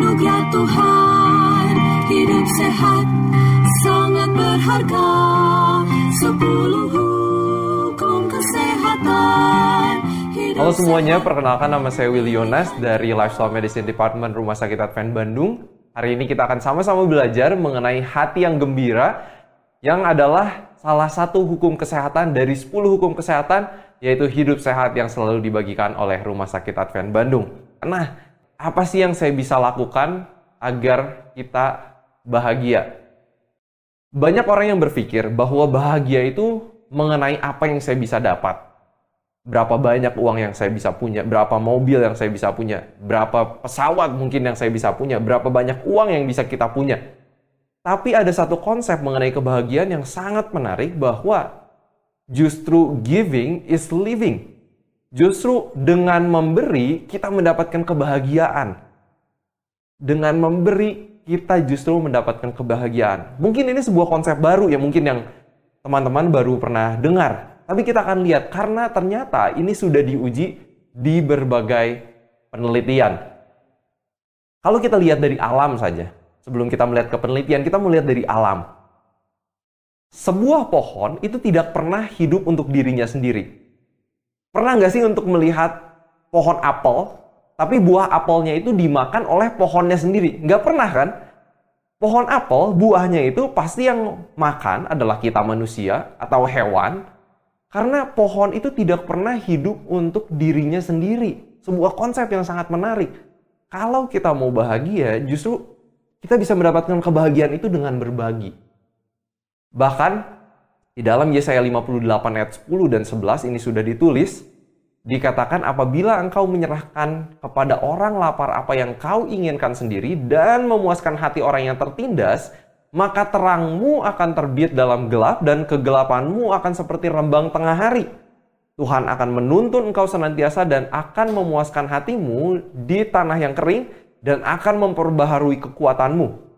Anugerah Tuhan hidup sehat sangat berharga sepuluh hukum kesehatan hidup Halo semuanya, sehat. perkenalkan nama saya Willy Yonas dari Lifestyle Medicine Department Rumah Sakit Advent Bandung. Hari ini kita akan sama-sama belajar mengenai hati yang gembira yang adalah salah satu hukum kesehatan dari 10 hukum kesehatan yaitu hidup sehat yang selalu dibagikan oleh Rumah Sakit Advent Bandung. Nah, apa sih yang saya bisa lakukan agar kita bahagia? Banyak orang yang berpikir bahwa bahagia itu mengenai apa yang saya bisa dapat berapa banyak uang yang saya bisa punya, berapa mobil yang saya bisa punya, berapa pesawat mungkin yang saya bisa punya, berapa banyak uang yang bisa kita punya. Tapi ada satu konsep mengenai kebahagiaan yang sangat menarik bahwa justru giving is living. Justru dengan memberi kita mendapatkan kebahagiaan. Dengan memberi kita justru mendapatkan kebahagiaan. Mungkin ini sebuah konsep baru ya mungkin yang teman-teman baru pernah dengar. Tapi kita akan lihat karena ternyata ini sudah diuji di berbagai penelitian. Kalau kita lihat dari alam saja, sebelum kita melihat ke penelitian, kita melihat dari alam. Sebuah pohon itu tidak pernah hidup untuk dirinya sendiri. Pernah nggak sih untuk melihat pohon apel, tapi buah apelnya itu dimakan oleh pohonnya sendiri? Nggak pernah kan? Pohon apel, buahnya itu pasti yang makan adalah kita manusia atau hewan, karena pohon itu tidak pernah hidup untuk dirinya sendiri. Sebuah konsep yang sangat menarik. Kalau kita mau bahagia, justru kita bisa mendapatkan kebahagiaan itu dengan berbagi. Bahkan di dalam Yesaya 58 ayat 10 dan 11 ini sudah ditulis, dikatakan apabila engkau menyerahkan kepada orang lapar apa yang kau inginkan sendiri dan memuaskan hati orang yang tertindas, maka terangmu akan terbit dalam gelap dan kegelapanmu akan seperti rembang tengah hari. Tuhan akan menuntun engkau senantiasa dan akan memuaskan hatimu di tanah yang kering dan akan memperbaharui kekuatanmu.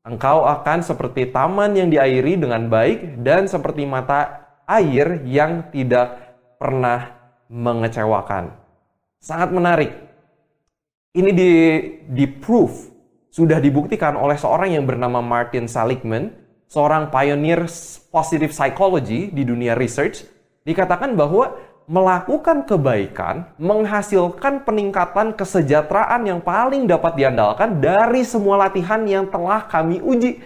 Engkau akan seperti taman yang diairi dengan baik dan seperti mata air yang tidak pernah mengecewakan. Sangat menarik. Ini di, di proof sudah dibuktikan oleh seorang yang bernama Martin Seligman, seorang pioneer positive psychology di dunia research, dikatakan bahwa melakukan kebaikan menghasilkan peningkatan kesejahteraan yang paling dapat diandalkan dari semua latihan yang telah kami uji.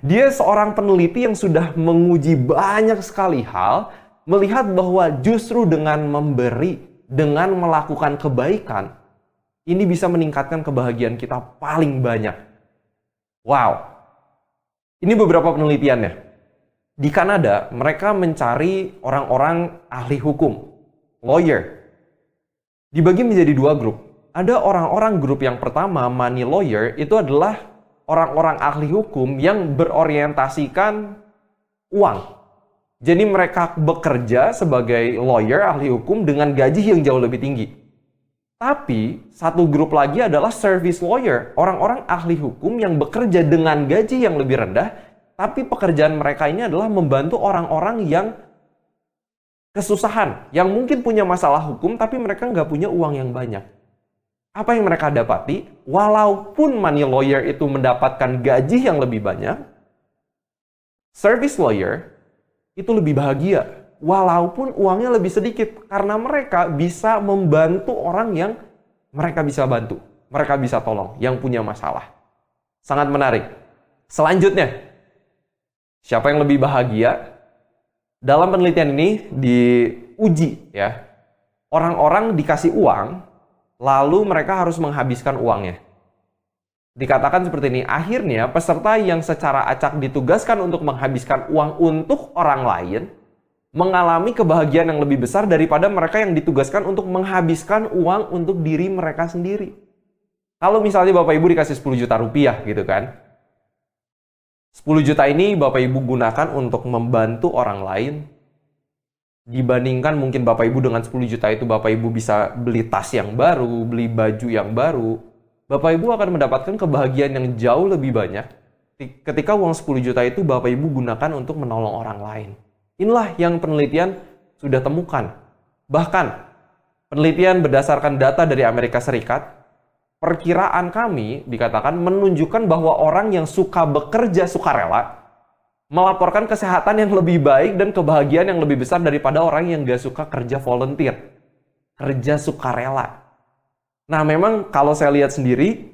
Dia seorang peneliti yang sudah menguji banyak sekali hal, melihat bahwa justru dengan memberi, dengan melakukan kebaikan, ini bisa meningkatkan kebahagiaan kita paling banyak. Wow. Ini beberapa penelitiannya. Di Kanada, mereka mencari orang-orang ahli hukum, lawyer. Dibagi menjadi dua grup. Ada orang-orang grup yang pertama, money lawyer, itu adalah orang-orang ahli hukum yang berorientasikan uang. Jadi mereka bekerja sebagai lawyer, ahli hukum dengan gaji yang jauh lebih tinggi. Tapi satu grup lagi adalah service lawyer, orang-orang ahli hukum yang bekerja dengan gaji yang lebih rendah, tapi pekerjaan mereka ini adalah membantu orang-orang yang kesusahan, yang mungkin punya masalah hukum tapi mereka nggak punya uang yang banyak. Apa yang mereka dapati? Walaupun money lawyer itu mendapatkan gaji yang lebih banyak, service lawyer itu lebih bahagia walaupun uangnya lebih sedikit karena mereka bisa membantu orang yang mereka bisa bantu, mereka bisa tolong yang punya masalah. Sangat menarik. Selanjutnya, siapa yang lebih bahagia? Dalam penelitian ini diuji ya. Orang-orang dikasih uang lalu mereka harus menghabiskan uangnya. Dikatakan seperti ini, akhirnya peserta yang secara acak ditugaskan untuk menghabiskan uang untuk orang lain mengalami kebahagiaan yang lebih besar daripada mereka yang ditugaskan untuk menghabiskan uang untuk diri mereka sendiri. Kalau misalnya Bapak Ibu dikasih 10 juta rupiah gitu kan, 10 juta ini Bapak Ibu gunakan untuk membantu orang lain, dibandingkan mungkin Bapak Ibu dengan 10 juta itu Bapak Ibu bisa beli tas yang baru, beli baju yang baru, Bapak Ibu akan mendapatkan kebahagiaan yang jauh lebih banyak ketika uang 10 juta itu Bapak Ibu gunakan untuk menolong orang lain. Inilah yang penelitian sudah temukan. Bahkan penelitian berdasarkan data dari Amerika Serikat, perkiraan kami dikatakan menunjukkan bahwa orang yang suka bekerja sukarela melaporkan kesehatan yang lebih baik dan kebahagiaan yang lebih besar daripada orang yang gak suka kerja volunteer. Kerja sukarela. Nah, memang kalau saya lihat sendiri,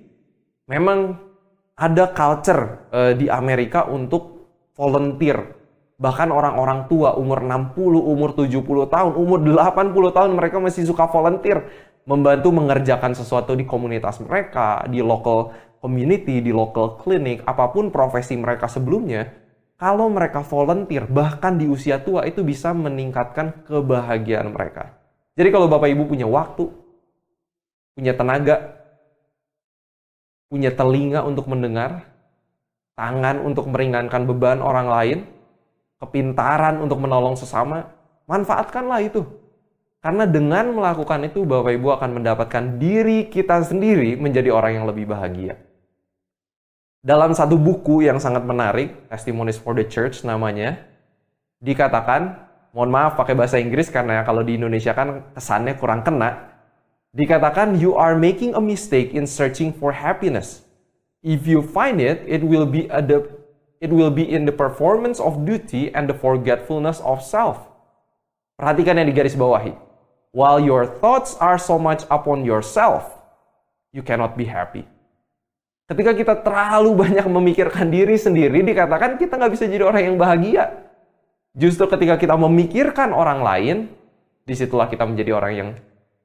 memang ada culture uh, di Amerika untuk volunteer. Bahkan orang-orang tua umur 60, umur 70 tahun, umur 80 tahun mereka masih suka volunteer membantu mengerjakan sesuatu di komunitas mereka, di local community, di local clinic, apa pun profesi mereka sebelumnya. Kalau mereka volunteer bahkan di usia tua itu bisa meningkatkan kebahagiaan mereka. Jadi kalau Bapak Ibu punya waktu, punya tenaga, punya telinga untuk mendengar, tangan untuk meringankan beban orang lain, kepintaran untuk menolong sesama, manfaatkanlah itu. Karena dengan melakukan itu, Bapak Ibu akan mendapatkan diri kita sendiri menjadi orang yang lebih bahagia. Dalam satu buku yang sangat menarik, Testimonies for the Church namanya, dikatakan, mohon maaf pakai bahasa Inggris karena kalau di Indonesia kan kesannya kurang kena, Dikatakan you are making a mistake in searching for happiness. If you find it, it will be a the, it will be in the performance of duty and the forgetfulness of self. Perhatikan yang di garis bawahi. While your thoughts are so much upon yourself, you cannot be happy. Ketika kita terlalu banyak memikirkan diri sendiri, dikatakan kita nggak bisa jadi orang yang bahagia. Justru ketika kita memikirkan orang lain, di situlah kita menjadi orang yang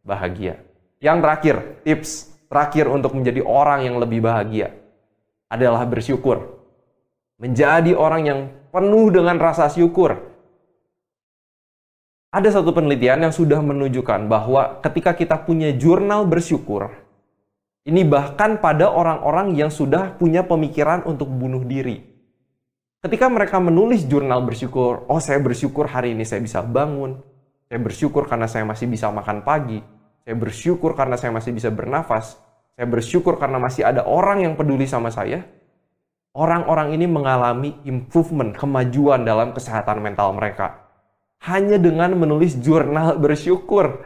bahagia. Yang terakhir, tips terakhir untuk menjadi orang yang lebih bahagia adalah bersyukur. Menjadi orang yang penuh dengan rasa syukur. Ada satu penelitian yang sudah menunjukkan bahwa ketika kita punya jurnal bersyukur, ini bahkan pada orang-orang yang sudah punya pemikiran untuk bunuh diri. Ketika mereka menulis jurnal bersyukur, oh saya bersyukur hari ini saya bisa bangun, saya bersyukur karena saya masih bisa makan pagi, saya bersyukur karena saya masih bisa bernafas. Saya bersyukur karena masih ada orang yang peduli sama saya. Orang-orang ini mengalami improvement, kemajuan dalam kesehatan mental mereka. Hanya dengan menulis jurnal bersyukur.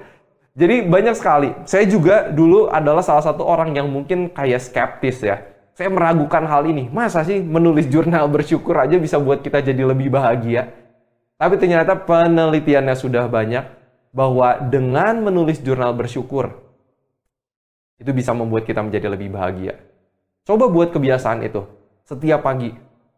Jadi banyak sekali. Saya juga dulu adalah salah satu orang yang mungkin kayak skeptis ya. Saya meragukan hal ini. Masa sih menulis jurnal bersyukur aja bisa buat kita jadi lebih bahagia? Tapi ternyata penelitiannya sudah banyak bahwa dengan menulis jurnal bersyukur itu bisa membuat kita menjadi lebih bahagia. Coba buat kebiasaan itu. Setiap pagi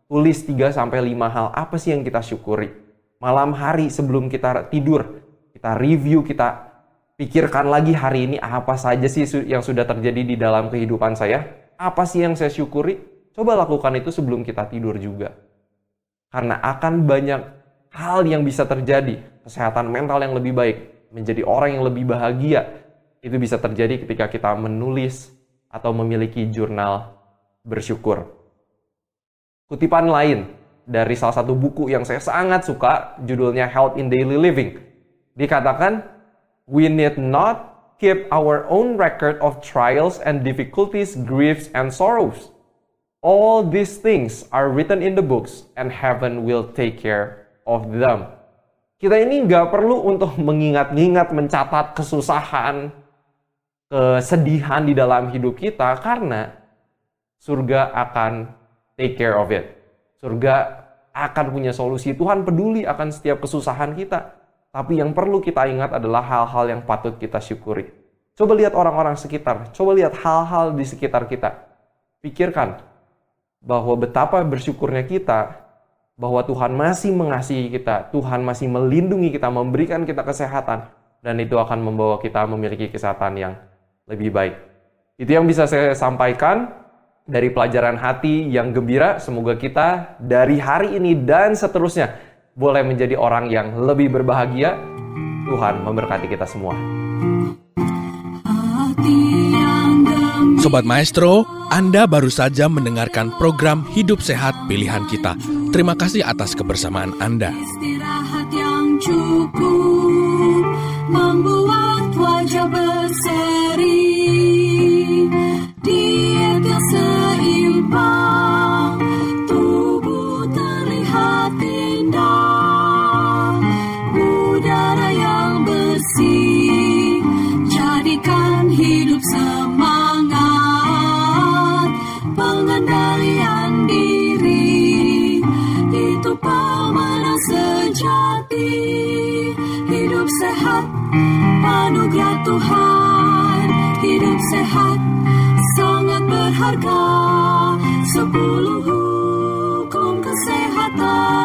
tulis 3 sampai 5 hal apa sih yang kita syukuri. Malam hari sebelum kita tidur, kita review, kita pikirkan lagi hari ini apa saja sih yang sudah terjadi di dalam kehidupan saya. Apa sih yang saya syukuri? Coba lakukan itu sebelum kita tidur juga. Karena akan banyak hal yang bisa terjadi kesehatan mental yang lebih baik, menjadi orang yang lebih bahagia, itu bisa terjadi ketika kita menulis atau memiliki jurnal bersyukur. Kutipan lain dari salah satu buku yang saya sangat suka, judulnya Health in Daily Living. Dikatakan, we need not keep our own record of trials and difficulties, griefs, and sorrows. All these things are written in the books, and heaven will take care of them. Kita ini nggak perlu untuk mengingat-ingat, mencatat kesusahan, kesedihan di dalam hidup kita karena surga akan take care of it. Surga akan punya solusi. Tuhan peduli akan setiap kesusahan kita. Tapi yang perlu kita ingat adalah hal-hal yang patut kita syukuri. Coba lihat orang-orang sekitar, coba lihat hal-hal di sekitar kita. Pikirkan bahwa betapa bersyukurnya kita bahwa Tuhan masih mengasihi kita, Tuhan masih melindungi kita, memberikan kita kesehatan, dan itu akan membawa kita memiliki kesehatan yang lebih baik. Itu yang bisa saya sampaikan dari pelajaran hati yang gembira. Semoga kita dari hari ini dan seterusnya boleh menjadi orang yang lebih berbahagia. Tuhan memberkati kita semua. Sobat Maestro, Anda baru saja mendengarkan program Hidup Sehat Pilihan Kita. Terima kasih atas kebersamaan Anda. Istirahat yang cukup membuat wajah berseri. Sejati. Hidup sehat, anugerah Tuhan. Hidup sehat, sangat berharga. Sepuluh hukum kesehatan,